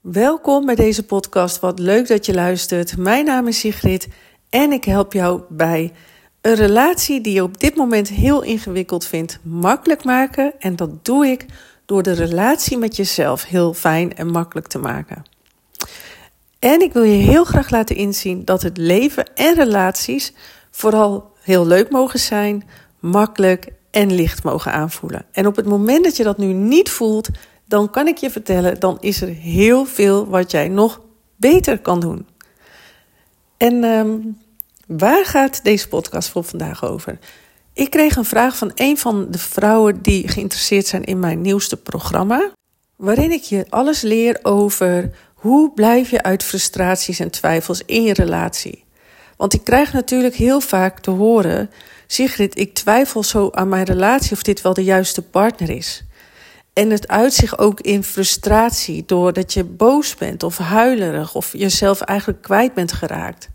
Welkom bij deze podcast. Wat leuk dat je luistert. Mijn naam is Sigrid en ik help jou bij een relatie die je op dit moment heel ingewikkeld vindt makkelijk maken. En dat doe ik door de relatie met jezelf heel fijn en makkelijk te maken. En ik wil je heel graag laten inzien dat het leven en relaties vooral heel leuk mogen zijn, makkelijk en licht mogen aanvoelen. En op het moment dat je dat nu niet voelt, dan kan ik je vertellen, dan is er heel veel wat jij nog beter kan doen. En um, waar gaat deze podcast voor vandaag over? Ik kreeg een vraag van een van de vrouwen die geïnteresseerd zijn in mijn nieuwste programma, waarin ik je alles leer over hoe blijf je uit frustraties en twijfels in je relatie. Want ik krijg natuurlijk heel vaak te horen: Sigrid, ik twijfel zo aan mijn relatie of dit wel de juiste partner is. En het uitzicht ook in frustratie doordat je boos bent of huilerig of jezelf eigenlijk kwijt bent geraakt.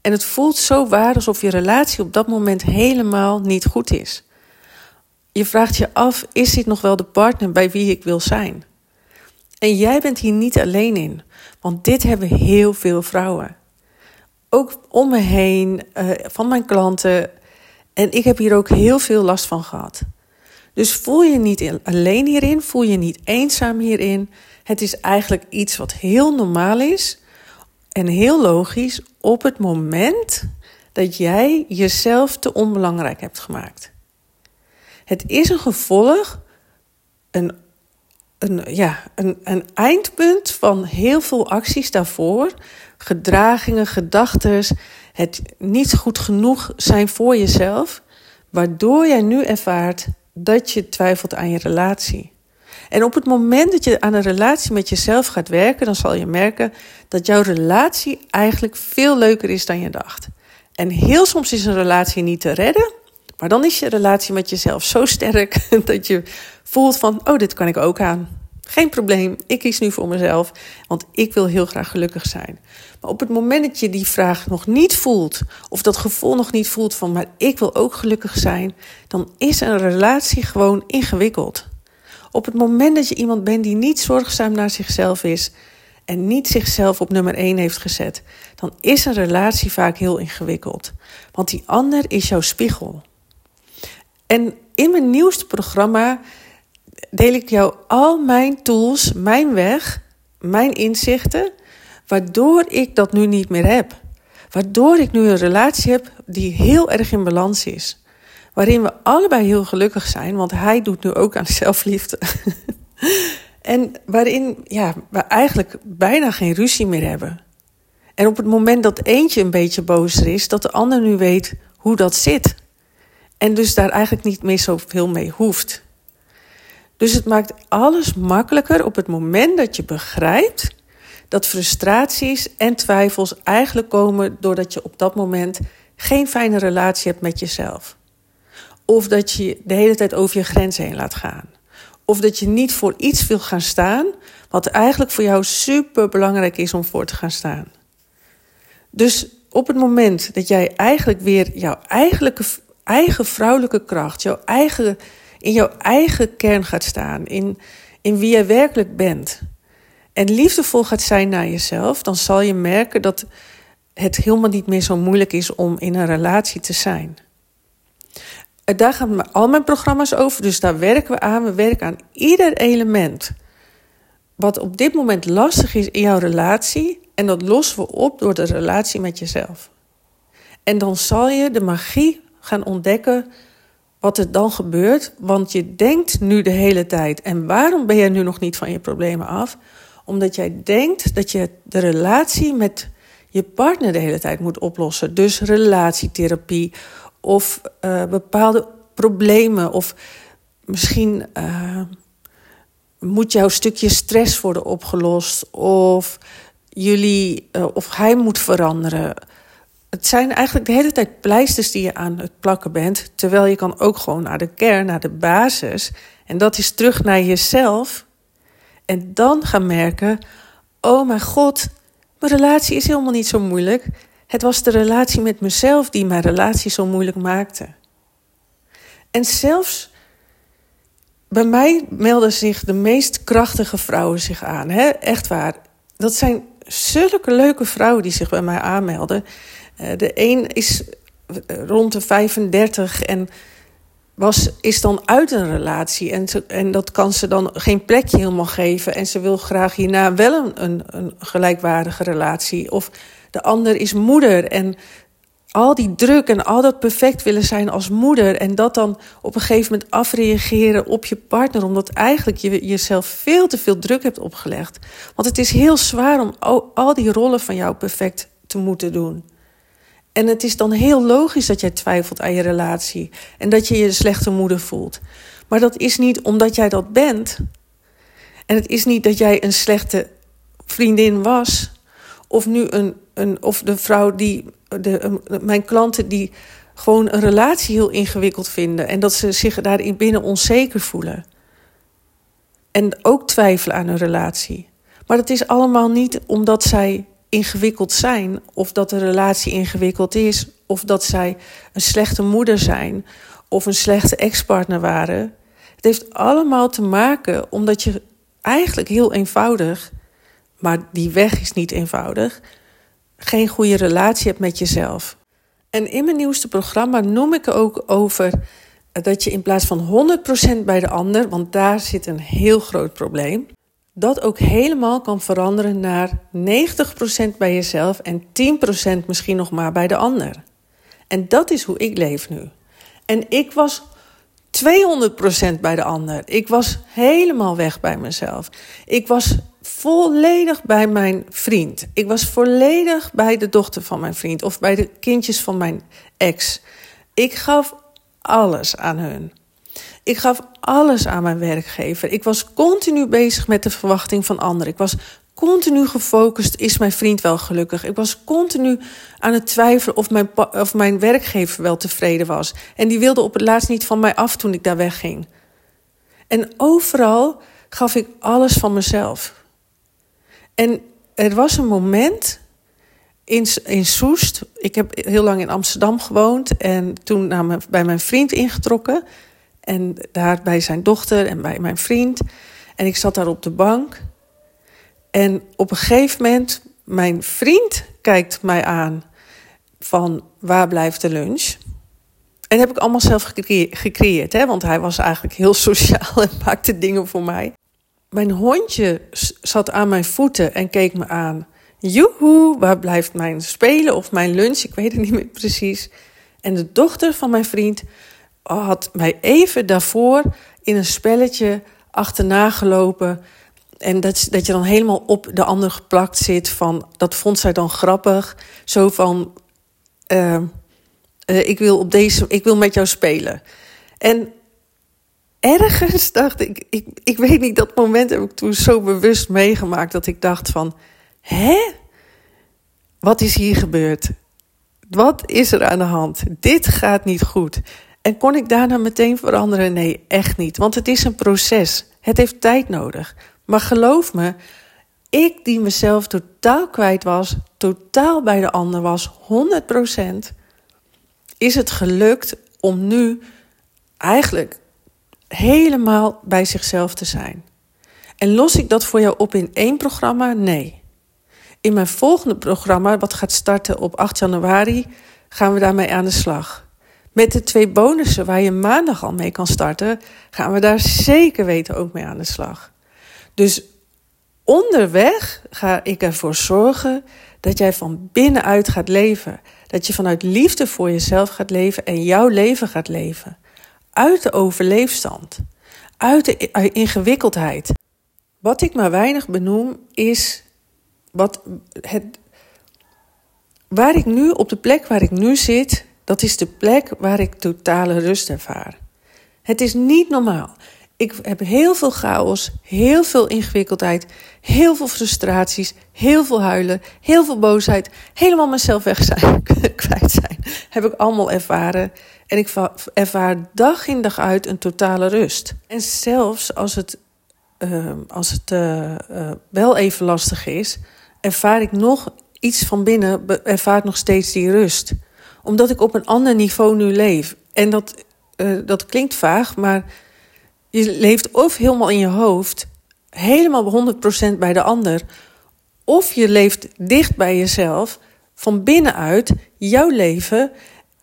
En het voelt zo waar alsof je relatie op dat moment helemaal niet goed is. Je vraagt je af: is dit nog wel de partner bij wie ik wil zijn? En jij bent hier niet alleen in, want dit hebben heel veel vrouwen. Ook om me heen, uh, van mijn klanten. En ik heb hier ook heel veel last van gehad. Dus voel je niet alleen hierin, voel je niet eenzaam hierin. Het is eigenlijk iets wat heel normaal is en heel logisch op het moment dat jij jezelf te onbelangrijk hebt gemaakt. Het is een gevolg, een, een, ja, een, een eindpunt van heel veel acties daarvoor, gedragingen, gedachten, het niet goed genoeg zijn voor jezelf, waardoor jij nu ervaart dat je twijfelt aan je relatie. En op het moment dat je aan een relatie met jezelf gaat werken, dan zal je merken dat jouw relatie eigenlijk veel leuker is dan je dacht. En heel soms is een relatie niet te redden, maar dan is je relatie met jezelf zo sterk dat je voelt van, oh, dit kan ik ook aan. Geen probleem, ik kies nu voor mezelf, want ik wil heel graag gelukkig zijn. Maar op het moment dat je die vraag nog niet voelt, of dat gevoel nog niet voelt van, maar ik wil ook gelukkig zijn, dan is een relatie gewoon ingewikkeld. Op het moment dat je iemand bent die niet zorgzaam naar zichzelf is en niet zichzelf op nummer 1 heeft gezet, dan is een relatie vaak heel ingewikkeld. Want die ander is jouw spiegel. En in mijn nieuwste programma deel ik jou al mijn tools, mijn weg, mijn inzichten, waardoor ik dat nu niet meer heb. Waardoor ik nu een relatie heb die heel erg in balans is. Waarin we allebei heel gelukkig zijn, want hij doet nu ook aan zelfliefde. en waarin ja, we eigenlijk bijna geen ruzie meer hebben. En op het moment dat eentje een beetje bozer is, dat de ander nu weet hoe dat zit. En dus daar eigenlijk niet meer zoveel mee hoeft. Dus het maakt alles makkelijker op het moment dat je begrijpt dat frustraties en twijfels eigenlijk komen doordat je op dat moment geen fijne relatie hebt met jezelf. Of dat je de hele tijd over je grenzen heen laat gaan. Of dat je niet voor iets wil gaan staan wat eigenlijk voor jou super belangrijk is om voor te gaan staan. Dus op het moment dat jij eigenlijk weer jouw eigen vrouwelijke kracht, jouw eigen in jouw eigen kern gaat staan, in, in wie jij werkelijk bent, en liefdevol gaat zijn naar jezelf, dan zal je merken dat het helemaal niet meer zo moeilijk is om in een relatie te zijn. Daar gaan al mijn programma's over, dus daar werken we aan. We werken aan ieder element wat op dit moment lastig is in jouw relatie. En dat lossen we op door de relatie met jezelf. En dan zal je de magie gaan ontdekken wat er dan gebeurt. Want je denkt nu de hele tijd. En waarom ben je nu nog niet van je problemen af? Omdat jij denkt dat je de relatie met je partner de hele tijd moet oplossen. Dus relatietherapie of uh, bepaalde problemen. Of misschien uh, moet jouw stukje stress worden opgelost. Of jullie, uh, of hij moet veranderen het zijn eigenlijk de hele tijd pleisters die je aan het plakken bent. Terwijl je kan ook gewoon naar de kern, naar de basis. En dat is terug naar jezelf. En dan gaan merken: oh mijn god, mijn relatie is helemaal niet zo moeilijk. Het was de relatie met mezelf die mijn relatie zo moeilijk maakte. En zelfs bij mij melden zich de meest krachtige vrouwen zich aan. Hè? Echt waar. dat zijn zulke leuke vrouwen die zich bij mij aanmelden. Uh, de een is rond de 35 en was, is dan uit een relatie. En, en dat kan ze dan geen plekje helemaal geven. En ze wil graag hierna wel een, een, een gelijkwaardige relatie. Of de ander is moeder en al die druk en al dat perfect willen zijn als moeder. En dat dan op een gegeven moment afreageren op je partner. Omdat eigenlijk je jezelf veel te veel druk hebt opgelegd. Want het is heel zwaar om al die rollen van jou perfect te moeten doen. En het is dan heel logisch dat jij twijfelt aan je relatie. En dat je je slechte moeder voelt. Maar dat is niet omdat jij dat bent. En het is niet dat jij een slechte vriendin was. Of nu een, een of de vrouw die, de, mijn klanten die gewoon een relatie heel ingewikkeld vinden. En dat ze zich daarin binnen onzeker voelen. En ook twijfelen aan hun relatie. Maar dat is allemaal niet omdat zij ingewikkeld zijn, of dat de relatie ingewikkeld is, of dat zij een slechte moeder zijn, of een slechte ex-partner waren. Het heeft allemaal te maken omdat je eigenlijk heel eenvoudig, maar die weg is niet eenvoudig, geen goede relatie hebt met jezelf. En in mijn nieuwste programma noem ik ook over dat je in plaats van 100% bij de ander, want daar zit een heel groot probleem, dat ook helemaal kan veranderen naar 90% bij jezelf en 10% misschien nog maar bij de ander. En dat is hoe ik leef nu. En ik was 200% bij de ander. Ik was helemaal weg bij mezelf. Ik was volledig bij mijn vriend. Ik was volledig bij de dochter van mijn vriend of bij de kindjes van mijn ex. Ik gaf alles aan hun. Ik gaf alles aan mijn werkgever. Ik was continu bezig met de verwachting van anderen. Ik was continu gefocust, is mijn vriend wel gelukkig? Ik was continu aan het twijfelen of mijn, of mijn werkgever wel tevreden was. En die wilde op het laatst niet van mij af toen ik daar wegging. En overal gaf ik alles van mezelf. En er was een moment in, in Soest. Ik heb heel lang in Amsterdam gewoond en toen naar mijn, bij mijn vriend ingetrokken. En daar bij zijn dochter en bij mijn vriend. En ik zat daar op de bank. En op een gegeven moment, mijn vriend kijkt mij aan van waar blijft de lunch? En dat heb ik allemaal zelf gecreëerd, hè? want hij was eigenlijk heel sociaal en maakte dingen voor mij. Mijn hondje zat aan mijn voeten en keek me aan. Joehoe, waar blijft mijn spelen of mijn lunch? Ik weet het niet meer precies. En de dochter van mijn vriend had mij even daarvoor in een spelletje achterna gelopen. En dat, dat je dan helemaal op de ander geplakt zit. Van, dat vond zij dan grappig. Zo van: uh, ik, wil op deze, ik wil met jou spelen. En ergens dacht ik, ik, ik weet niet, dat moment heb ik toen zo bewust meegemaakt. Dat ik dacht: van, Hè? Wat is hier gebeurd? Wat is er aan de hand? Dit gaat niet goed. En kon ik daarna meteen veranderen? Nee, echt niet. Want het is een proces. Het heeft tijd nodig. Maar geloof me, ik die mezelf totaal kwijt was, totaal bij de ander was, 100%, is het gelukt om nu eigenlijk helemaal bij zichzelf te zijn. En los ik dat voor jou op in één programma? Nee. In mijn volgende programma, wat gaat starten op 8 januari, gaan we daarmee aan de slag. Met de twee bonussen waar je maandag al mee kan starten, gaan we daar zeker weten ook mee aan de slag. Dus onderweg ga ik ervoor zorgen dat jij van binnenuit gaat leven. Dat je vanuit liefde voor jezelf gaat leven en jouw leven gaat leven. Uit de overleefstand. Uit de ingewikkeldheid. Wat ik maar weinig benoem is wat het, waar ik nu op de plek waar ik nu zit, dat is de plek waar ik totale rust ervaar. Het is niet normaal. Ik heb heel veel chaos, heel veel ingewikkeldheid, heel veel frustraties, heel veel huilen, heel veel boosheid, helemaal mezelf weg zijn, kwijt zijn. Heb ik allemaal ervaren. En ik ervaar dag in dag uit een totale rust. En zelfs als het, uh, als het uh, uh, wel even lastig is, ervaar ik nog iets van binnen, ervaar ik nog steeds die rust omdat ik op een ander niveau nu leef. En dat, uh, dat klinkt vaag, maar je leeft of helemaal in je hoofd, helemaal 100% bij de ander. Of je leeft dicht bij jezelf, van binnenuit, jouw leven.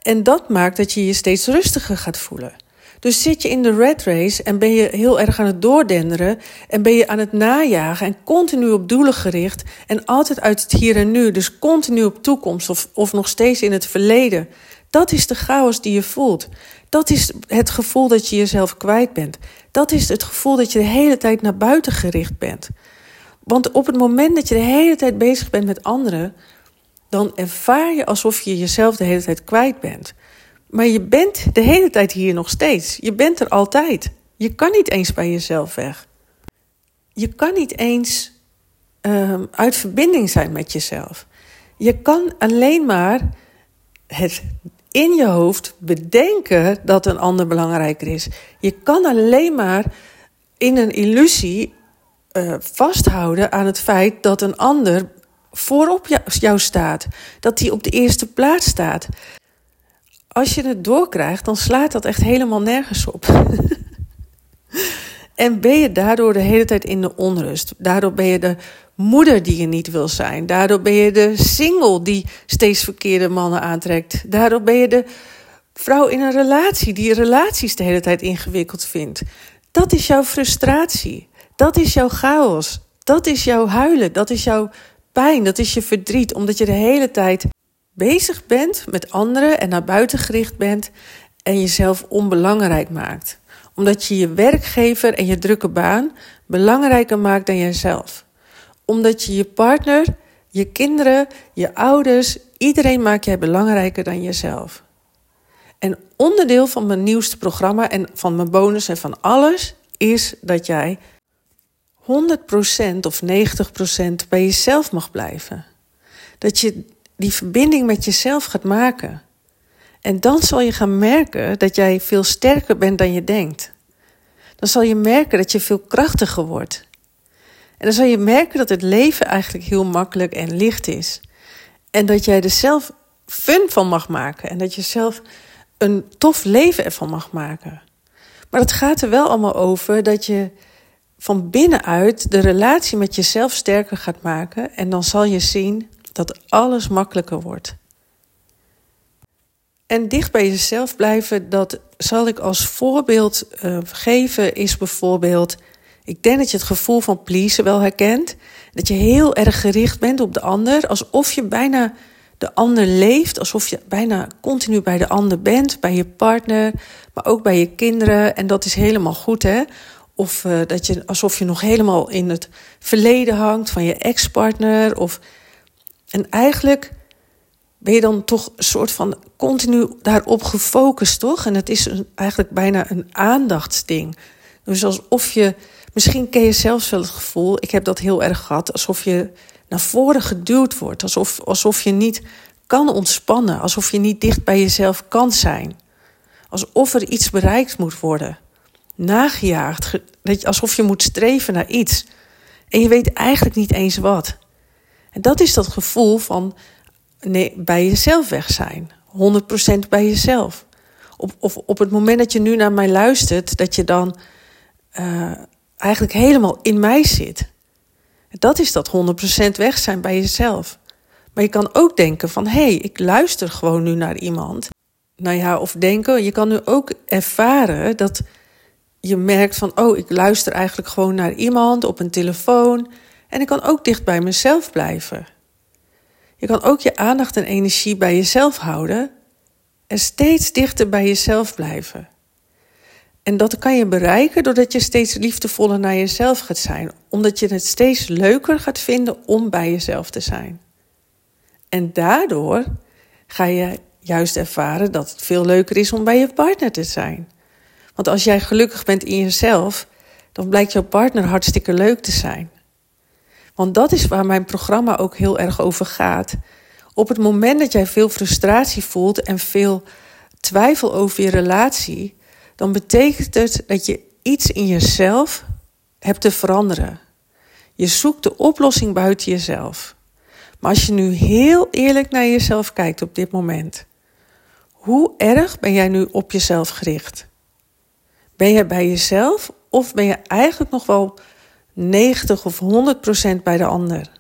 En dat maakt dat je je steeds rustiger gaat voelen. Dus zit je in de red race en ben je heel erg aan het doordenderen en ben je aan het najagen en continu op doelen gericht en altijd uit het hier en nu, dus continu op toekomst of, of nog steeds in het verleden. Dat is de chaos die je voelt. Dat is het gevoel dat je jezelf kwijt bent. Dat is het gevoel dat je de hele tijd naar buiten gericht bent. Want op het moment dat je de hele tijd bezig bent met anderen, dan ervaar je alsof je jezelf de hele tijd kwijt bent. Maar je bent de hele tijd hier nog steeds. Je bent er altijd. Je kan niet eens bij jezelf weg. Je kan niet eens uh, uit verbinding zijn met jezelf. Je kan alleen maar het in je hoofd bedenken dat een ander belangrijker is. Je kan alleen maar in een illusie uh, vasthouden aan het feit dat een ander voorop jou staat. Dat hij op de eerste plaats staat als je het doorkrijgt, dan slaat dat echt helemaal nergens op. en ben je daardoor de hele tijd in de onrust. Daardoor ben je de moeder die je niet wil zijn. Daardoor ben je de single die steeds verkeerde mannen aantrekt. Daardoor ben je de vrouw in een relatie die relaties de hele tijd ingewikkeld vindt. Dat is jouw frustratie. Dat is jouw chaos. Dat is jouw huilen. Dat is jouw pijn. Dat is je verdriet. Omdat je de hele tijd bezig bent met anderen en naar buiten gericht bent en jezelf onbelangrijk maakt. Omdat je je werkgever en je drukke baan belangrijker maakt dan jezelf. Omdat je je partner, je kinderen, je ouders, iedereen maakt jij belangrijker dan jezelf. En onderdeel van mijn nieuwste programma en van mijn bonus en van alles is dat jij 100% of 90% bij jezelf mag blijven. Dat je die verbinding met jezelf gaat maken. En dan zal je gaan merken dat jij veel sterker bent dan je denkt. Dan zal je merken dat je veel krachtiger wordt. En dan zal je merken dat het leven eigenlijk heel makkelijk en licht is. En dat jij er zelf fun van mag maken. En dat je zelf een tof leven ervan mag maken. Maar het gaat er wel allemaal over dat je van binnenuit de relatie met jezelf sterker gaat maken. En dan zal je zien dat alles makkelijker wordt. En dicht bij jezelf blijven, dat zal ik als voorbeeld uh, geven, is bijvoorbeeld. Ik denk dat je het gevoel van pleasen wel herkent. Dat je heel erg gericht bent op de ander, alsof je bijna de ander leeft, alsof je bijna continu bij de ander bent, bij je partner, maar ook bij je kinderen. En dat is helemaal goed, hè? Of uh, dat je alsof je nog helemaal in het verleden hangt van je ex-partner, of en eigenlijk ben je dan toch een soort van continu daarop gefocust, toch? En het is eigenlijk bijna een aandachtsding. Dus alsof je, misschien ken je zelfs wel het gevoel, ik heb dat heel erg gehad, alsof je naar voren geduwd wordt. Alsof, alsof je niet kan ontspannen, alsof je niet dicht bij jezelf kan zijn. Alsof er iets bereikt moet worden. Nagejaagd, alsof je moet streven naar iets. En je weet eigenlijk niet eens wat. En dat is dat gevoel van nee, bij jezelf weg zijn. 100% bij jezelf. Op, of op het moment dat je nu naar mij luistert, dat je dan uh, eigenlijk helemaal in mij zit. Dat is dat 100% weg zijn bij jezelf. Maar je kan ook denken van, hé, hey, ik luister gewoon nu naar iemand. Nou ja, of denken, je kan nu ook ervaren dat je merkt van, oh, ik luister eigenlijk gewoon naar iemand op een telefoon. En ik kan ook dicht bij mezelf blijven. Je kan ook je aandacht en energie bij jezelf houden en steeds dichter bij jezelf blijven. En dat kan je bereiken doordat je steeds liefdevoller naar jezelf gaat zijn, omdat je het steeds leuker gaat vinden om bij jezelf te zijn. En daardoor ga je juist ervaren dat het veel leuker is om bij je partner te zijn. Want als jij gelukkig bent in jezelf, dan blijkt jouw partner hartstikke leuk te zijn. Want dat is waar mijn programma ook heel erg over gaat. Op het moment dat jij veel frustratie voelt en veel twijfel over je relatie, dan betekent het dat je iets in jezelf hebt te veranderen. Je zoekt de oplossing buiten jezelf. Maar als je nu heel eerlijk naar jezelf kijkt op dit moment, hoe erg ben jij nu op jezelf gericht? Ben je bij jezelf of ben je eigenlijk nog wel 90 of 100 procent bij de ander.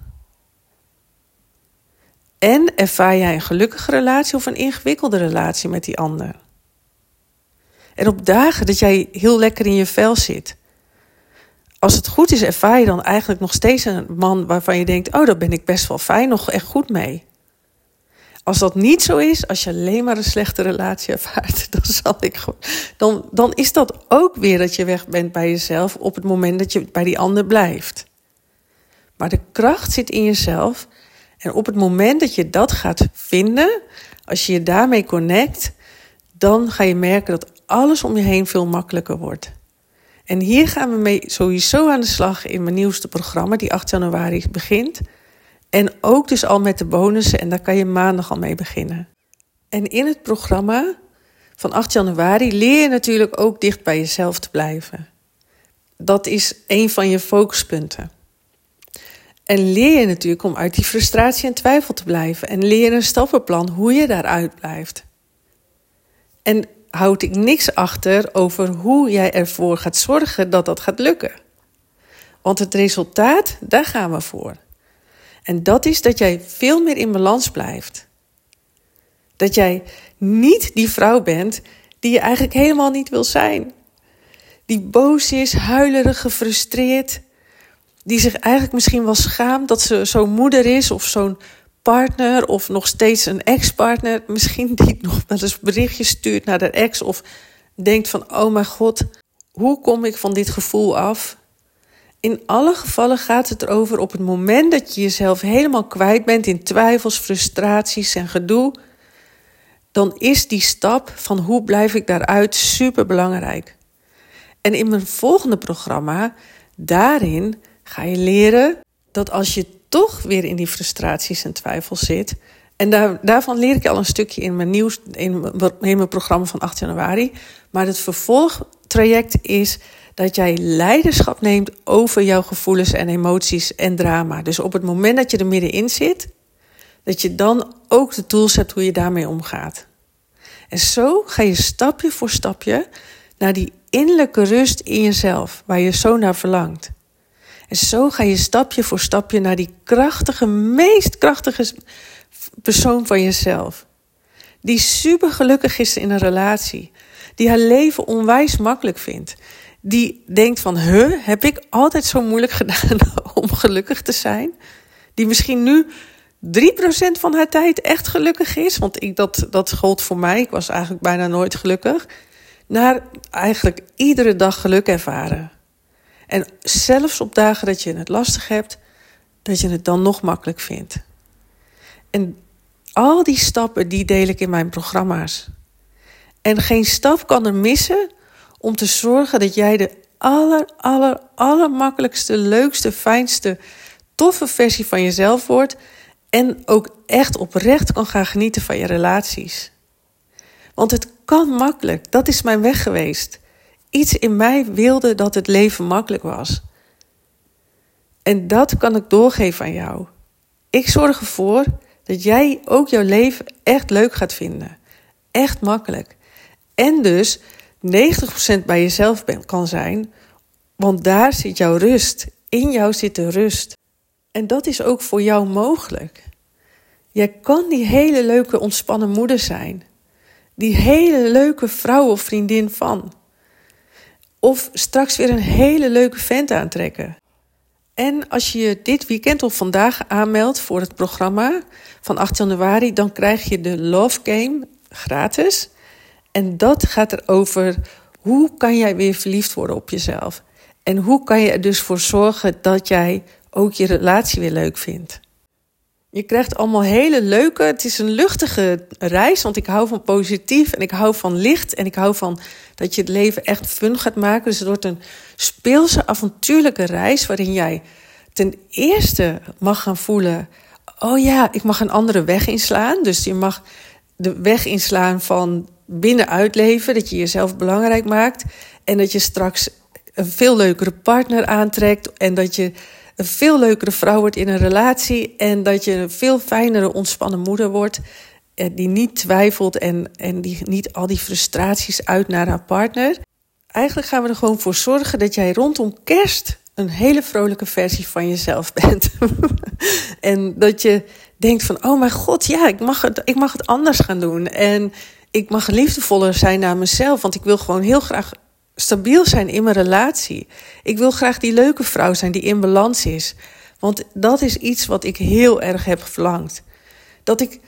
En ervaar jij een gelukkige relatie of een ingewikkelde relatie met die ander? En op dagen dat jij heel lekker in je vel zit, als het goed is, ervaar je dan eigenlijk nog steeds een man waarvan je denkt: Oh, daar ben ik best wel fijn, nog echt goed mee. Als dat niet zo is, als je alleen maar een slechte relatie ervaart, dan, zal ik, dan, dan is dat ook weer dat je weg bent bij jezelf op het moment dat je bij die ander blijft. Maar de kracht zit in jezelf. En op het moment dat je dat gaat vinden, als je je daarmee connect, dan ga je merken dat alles om je heen veel makkelijker wordt. En hier gaan we mee sowieso aan de slag in mijn nieuwste programma, die 8 januari begint. En ook dus al met de bonussen, en daar kan je maandag al mee beginnen. En in het programma van 8 januari leer je natuurlijk ook dicht bij jezelf te blijven. Dat is een van je focuspunten. En leer je natuurlijk om uit die frustratie en twijfel te blijven. En leer een stappenplan hoe je daaruit blijft. En houd ik niks achter over hoe jij ervoor gaat zorgen dat dat gaat lukken. Want het resultaat, daar gaan we voor. En dat is dat jij veel meer in balans blijft. Dat jij niet die vrouw bent die je eigenlijk helemaal niet wil zijn. Die boos is, huilerig, gefrustreerd. Die zich eigenlijk misschien wel schaamt dat ze zo'n moeder is of zo'n partner of nog steeds een ex-partner. Misschien die nog wel eens berichtjes stuurt naar de ex of denkt van oh mijn god, hoe kom ik van dit gevoel af? In alle gevallen gaat het erover op het moment dat je jezelf helemaal kwijt bent in twijfels, frustraties en gedoe, dan is die stap van hoe blijf ik daaruit super belangrijk. En in mijn volgende programma, daarin ga je leren dat als je toch weer in die frustraties en twijfels zit, en daar, daarvan leer ik al een stukje in mijn nieuws, in, in mijn programma van 8 januari. Maar het vervolgtraject is dat jij leiderschap neemt over jouw gevoelens en emoties en drama. Dus op het moment dat je er middenin zit, dat je dan ook de tools hebt hoe je daarmee omgaat. En zo ga je stapje voor stapje naar die innerlijke rust in jezelf, waar je zo naar verlangt. En zo ga je stapje voor stapje naar die krachtige, meest krachtige persoon van jezelf. Die super gelukkig is in een relatie. Die haar leven onwijs makkelijk vindt die denkt van, huh, heb ik altijd zo moeilijk gedaan om gelukkig te zijn? Die misschien nu 3% van haar tijd echt gelukkig is, want ik, dat, dat gold voor mij, ik was eigenlijk bijna nooit gelukkig, naar eigenlijk iedere dag geluk ervaren. En zelfs op dagen dat je het lastig hebt, dat je het dan nog makkelijk vindt. En al die stappen, die deel ik in mijn programma's. En geen stap kan er missen om te zorgen dat jij de aller, aller, allermakkelijkste, leukste, fijnste, toffe versie van jezelf wordt en ook echt oprecht kan gaan genieten van je relaties. Want het kan makkelijk, dat is mijn weg geweest. Iets in mij wilde dat het leven makkelijk was. En dat kan ik doorgeven aan jou. Ik zorg ervoor dat jij ook jouw leven echt leuk gaat vinden. Echt makkelijk. En dus 90% bij jezelf kan zijn, want daar zit jouw rust. In jou zit de rust. En dat is ook voor jou mogelijk. Jij kan die hele leuke ontspannen moeder zijn. Die hele leuke vrouw of vriendin van. Of straks weer een hele leuke vent aantrekken. En als je je dit weekend of vandaag aanmeldt voor het programma van 8 januari, dan krijg je de Love Game gratis. En dat gaat erover hoe kan jij weer verliefd worden op jezelf? En hoe kan je er dus voor zorgen dat jij ook je relatie weer leuk vindt? Je krijgt allemaal hele leuke, het is een luchtige reis, want ik hou van positief en ik hou van licht en ik hou van dat je het leven echt fun gaat maken. Dus het wordt een speelse, avontuurlijke reis waarin jij ten eerste mag gaan voelen, oh ja, ik mag een andere weg inslaan. Dus je mag de weg inslaan van binnenuit leven, dat je jezelf belangrijk maakt en dat je straks een veel leukere partner aantrekt en dat je een veel leukere vrouw wordt in een relatie en dat je een veel fijnere, ontspannen moeder wordt eh, die niet twijfelt en, en die niet al die frustraties uit naar haar partner. Eigenlijk gaan we er gewoon voor zorgen dat jij rondom kerst een hele vrolijke versie van jezelf bent. en dat je denkt van, oh mijn god, ja, ik mag het, ik mag het anders gaan doen. En ik mag liefdevoller zijn naar mezelf, want ik wil gewoon heel graag stabiel zijn in mijn relatie. Ik wil graag die leuke vrouw zijn die in balans is. Want dat is iets wat ik heel erg heb verlangd. Dat ik.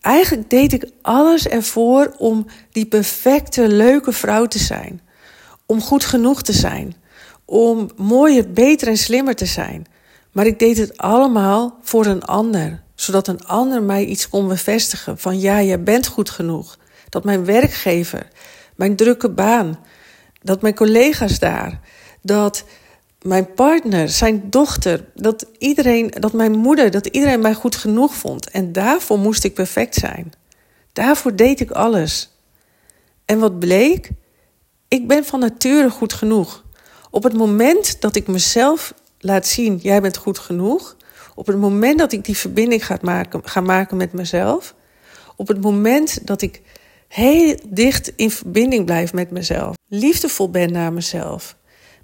Eigenlijk deed ik alles ervoor om die perfecte, leuke vrouw te zijn. Om goed genoeg te zijn. Om mooier, beter en slimmer te zijn. Maar ik deed het allemaal voor een ander. Zodat een ander mij iets kon bevestigen. Van ja, jij bent goed genoeg. Dat mijn werkgever, mijn drukke baan, dat mijn collega's daar, dat mijn partner, zijn dochter, dat iedereen, dat mijn moeder, dat iedereen mij goed genoeg vond. En daarvoor moest ik perfect zijn. Daarvoor deed ik alles. En wat bleek? Ik ben van nature goed genoeg. Op het moment dat ik mezelf laat zien, jij bent goed genoeg. Op het moment dat ik die verbinding ga maken, maken met mezelf. Op het moment dat ik heel dicht in verbinding blijf met mezelf. Liefdevol ben naar mezelf.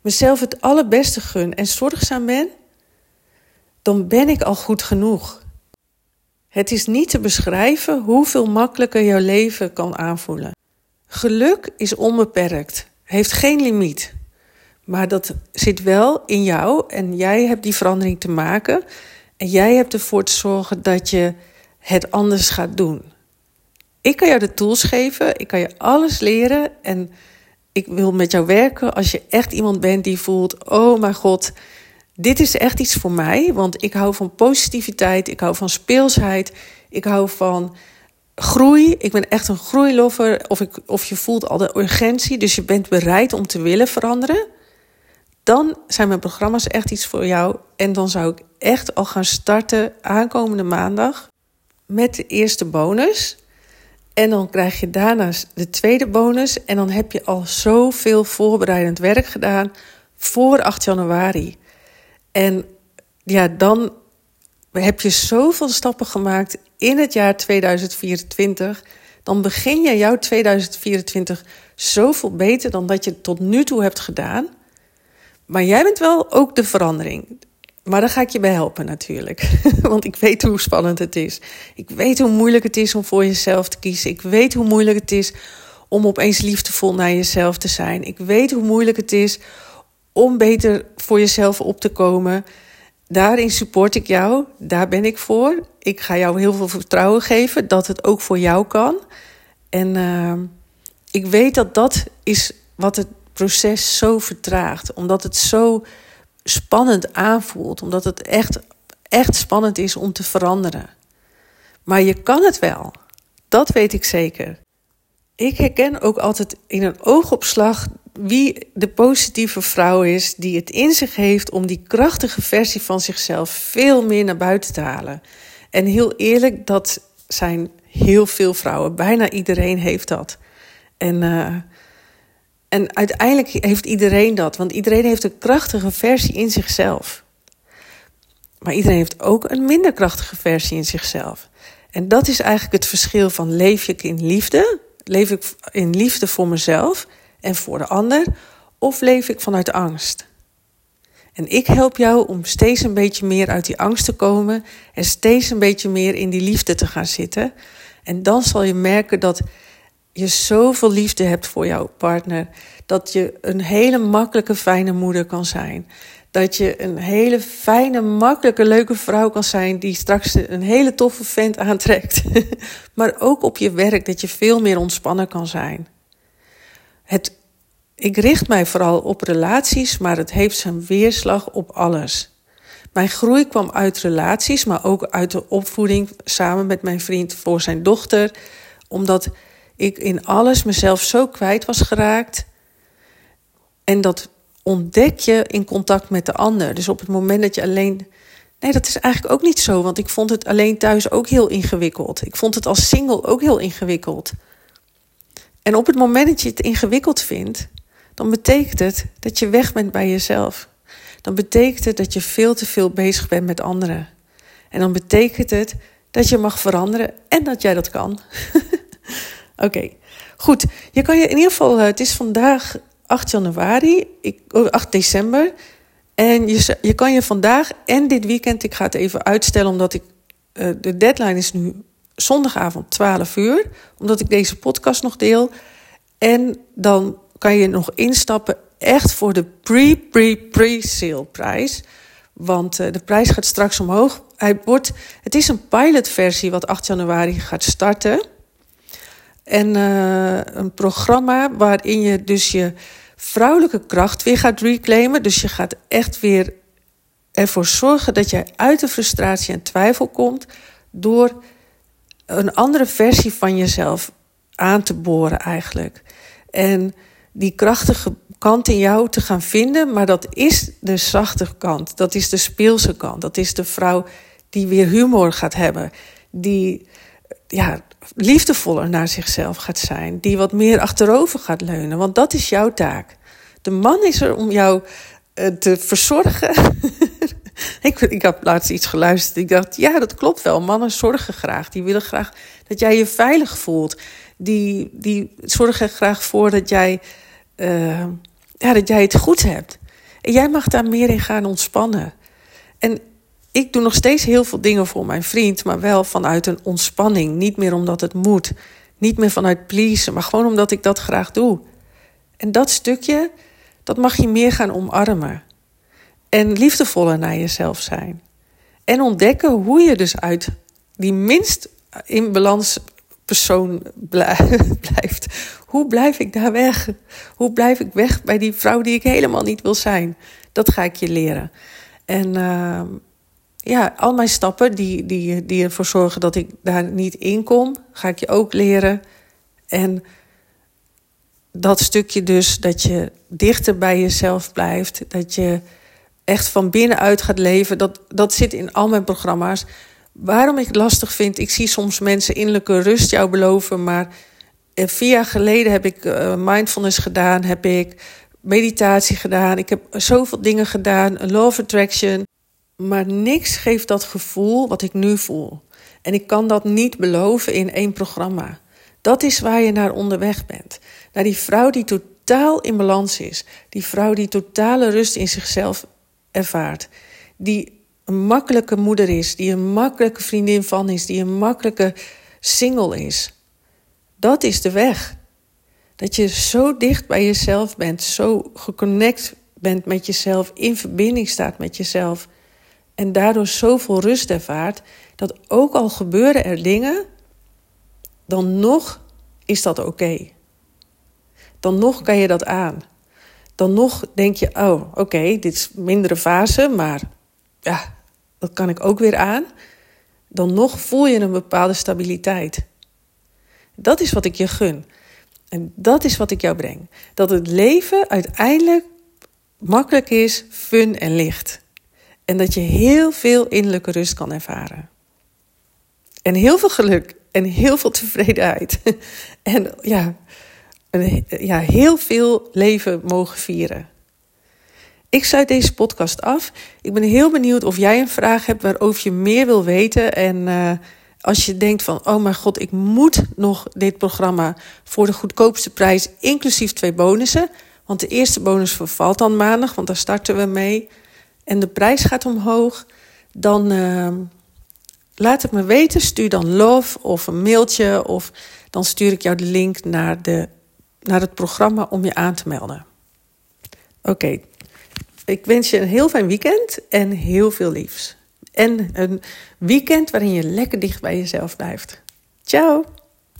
Mezelf het allerbeste gun en zorgzaam ben. Dan ben ik al goed genoeg. Het is niet te beschrijven hoeveel makkelijker jouw leven kan aanvoelen. Geluk is onbeperkt, heeft geen limiet. Maar dat zit wel in jou en jij hebt die verandering te maken. En jij hebt ervoor te zorgen dat je het anders gaat doen. Ik kan jou de tools geven, ik kan je alles leren en ik wil met jou werken als je echt iemand bent die voelt: oh mijn god, dit is echt iets voor mij. Want ik hou van positiviteit, ik hou van speelsheid, ik hou van groei. Ik ben echt een groeilover. Of, ik, of je voelt al de urgentie, dus je bent bereid om te willen veranderen. Dan zijn mijn programma's echt iets voor jou. En dan zou ik echt al gaan starten aankomende maandag met de eerste bonus. En dan krijg je daarna de tweede bonus. En dan heb je al zoveel voorbereidend werk gedaan voor 8 januari. En ja, dan heb je zoveel stappen gemaakt in het jaar 2024. Dan begin je jouw 2024 zoveel beter dan dat je tot nu toe hebt gedaan. Maar jij bent wel ook de verandering. Maar daar ga ik je bij helpen natuurlijk. Want ik weet hoe spannend het is. Ik weet hoe moeilijk het is om voor jezelf te kiezen. Ik weet hoe moeilijk het is om opeens liefdevol naar jezelf te zijn. Ik weet hoe moeilijk het is om beter voor jezelf op te komen. Daarin support ik jou. Daar ben ik voor. Ik ga jou heel veel vertrouwen geven dat het ook voor jou kan. En uh, ik weet dat dat is wat het proces zo vertraagt. Omdat het zo spannend aanvoelt. Omdat het echt, echt spannend is om te veranderen. Maar je kan het wel. Dat weet ik zeker. Ik herken ook altijd in een oogopslag wie de positieve vrouw is die het in zich heeft om die krachtige versie van zichzelf veel meer naar buiten te halen. En heel eerlijk, dat zijn heel veel vrouwen. Bijna iedereen heeft dat. En uh, en uiteindelijk heeft iedereen dat, want iedereen heeft een krachtige versie in zichzelf. Maar iedereen heeft ook een minder krachtige versie in zichzelf. En dat is eigenlijk het verschil van leef ik in liefde, leef ik in liefde voor mezelf en voor de ander, of leef ik vanuit angst. En ik help jou om steeds een beetje meer uit die angst te komen en steeds een beetje meer in die liefde te gaan zitten. En dan zal je merken dat je zoveel liefde hebt voor jouw partner. Dat je een hele makkelijke, fijne moeder kan zijn. Dat je een hele fijne, makkelijke, leuke vrouw kan zijn. die straks een hele toffe vent aantrekt. maar ook op je werk, dat je veel meer ontspannen kan zijn. Het, ik richt mij vooral op relaties, maar het heeft zijn weerslag op alles. Mijn groei kwam uit relaties, maar ook uit de opvoeding samen met mijn vriend voor zijn dochter. Omdat ik in alles mezelf zo kwijt was geraakt. En dat ontdek je in contact met de ander. Dus op het moment dat je alleen. Nee, dat is eigenlijk ook niet zo, want ik vond het alleen thuis ook heel ingewikkeld. Ik vond het als single ook heel ingewikkeld. En op het moment dat je het ingewikkeld vindt, dan betekent het dat je weg bent bij jezelf. Dan betekent het dat je veel te veel bezig bent met anderen. En dan betekent het dat je mag veranderen en dat jij dat kan. Oké, goed. Je kan je in ieder geval, uh, het is vandaag 8 januari, ik, 8 december. En je, je kan je vandaag en dit weekend, ik ga het even uitstellen omdat ik uh, de deadline is nu zondagavond 12 uur, omdat ik deze podcast nog deel. En dan kan je nog instappen echt voor de pre-pre-pre-sale prijs. Want uh, de prijs gaat straks omhoog. Hij wordt, het is een pilotversie wat 8 januari gaat starten. En uh, een programma waarin je dus je vrouwelijke kracht weer gaat reclaimen. Dus je gaat echt weer ervoor zorgen dat jij uit de frustratie en twijfel komt door een andere versie van jezelf aan te boren eigenlijk. En die krachtige kant in jou te gaan vinden, maar dat is de zachte kant, dat is de speelse kant, dat is de vrouw die weer humor gaat hebben, die ja, liefdevoller naar zichzelf gaat zijn, die wat meer achterover gaat leunen, want dat is jouw taak. De man is er om jou uh, te verzorgen. ik, ik heb laatst iets geluisterd. Ik dacht, ja, dat klopt wel. Mannen zorgen graag. Die willen graag dat jij je veilig voelt. Die, die zorgen graag voor dat jij, uh, ja, dat jij het goed hebt. En jij mag daar meer in gaan ontspannen. En ik doe nog steeds heel veel dingen voor mijn vriend, maar wel vanuit een ontspanning. Niet meer omdat het moet. Niet meer vanuit pleasen, maar gewoon omdat ik dat graag doe. En dat stukje, dat mag je meer gaan omarmen. En liefdevoller naar jezelf zijn. En ontdekken hoe je dus uit die minst in balans persoon blijft. Hoe blijf ik daar weg? Hoe blijf ik weg bij die vrouw die ik helemaal niet wil zijn? Dat ga ik je leren. En uh, ja, al mijn stappen die, die, die ervoor zorgen dat ik daar niet in kom, ga ik je ook leren. En dat stukje dus dat je dichter bij jezelf blijft, dat je echt van binnenuit gaat leven, dat, dat zit in al mijn programma's. Waarom ik het lastig vind, ik zie soms mensen innerlijke rust jou beloven, maar eh, vier jaar geleden heb ik uh, mindfulness gedaan, heb ik meditatie gedaan, ik heb zoveel dingen gedaan, of attraction, maar niks geeft dat gevoel wat ik nu voel. En ik kan dat niet beloven in één programma. Dat is waar je naar onderweg bent. Naar die vrouw die totaal in balans is. Die vrouw die totale rust in zichzelf ervaart. Die een makkelijke moeder is, die een makkelijke vriendin van is, die een makkelijke single is. Dat is de weg. Dat je zo dicht bij jezelf bent, zo geconnect bent met jezelf, in verbinding staat met jezelf. En daardoor zoveel rust ervaart, dat ook al gebeuren er dingen, dan nog is dat oké. Dan nog kan je dat aan dan nog denk je: oh, oké, dit is mindere fase, maar ja, dat kan ik ook weer aan. Dan nog voel je een bepaalde stabiliteit. Dat is wat ik je gun. En dat is wat ik jou breng. Dat het leven uiteindelijk makkelijk is, fun en licht. En dat je heel veel innerlijke rust kan ervaren. En heel veel geluk en heel veel tevredenheid. En ja, ja, heel veel leven mogen vieren. Ik sluit deze podcast af. Ik ben heel benieuwd of jij een vraag hebt waarover je meer wil weten. En uh, als je denkt van, oh mijn god, ik moet nog dit programma voor de goedkoopste prijs, inclusief twee bonussen. Want de eerste bonus vervalt dan maandag, want daar starten we mee. En de prijs gaat omhoog. Dan uh, laat het me weten. Stuur dan love of een mailtje. Of dan stuur ik jou de link naar de naar het programma om je aan te melden. Oké, ik wens je een heel fijn weekend en heel veel liefs. En een weekend waarin je lekker dicht bij jezelf blijft. Ciao!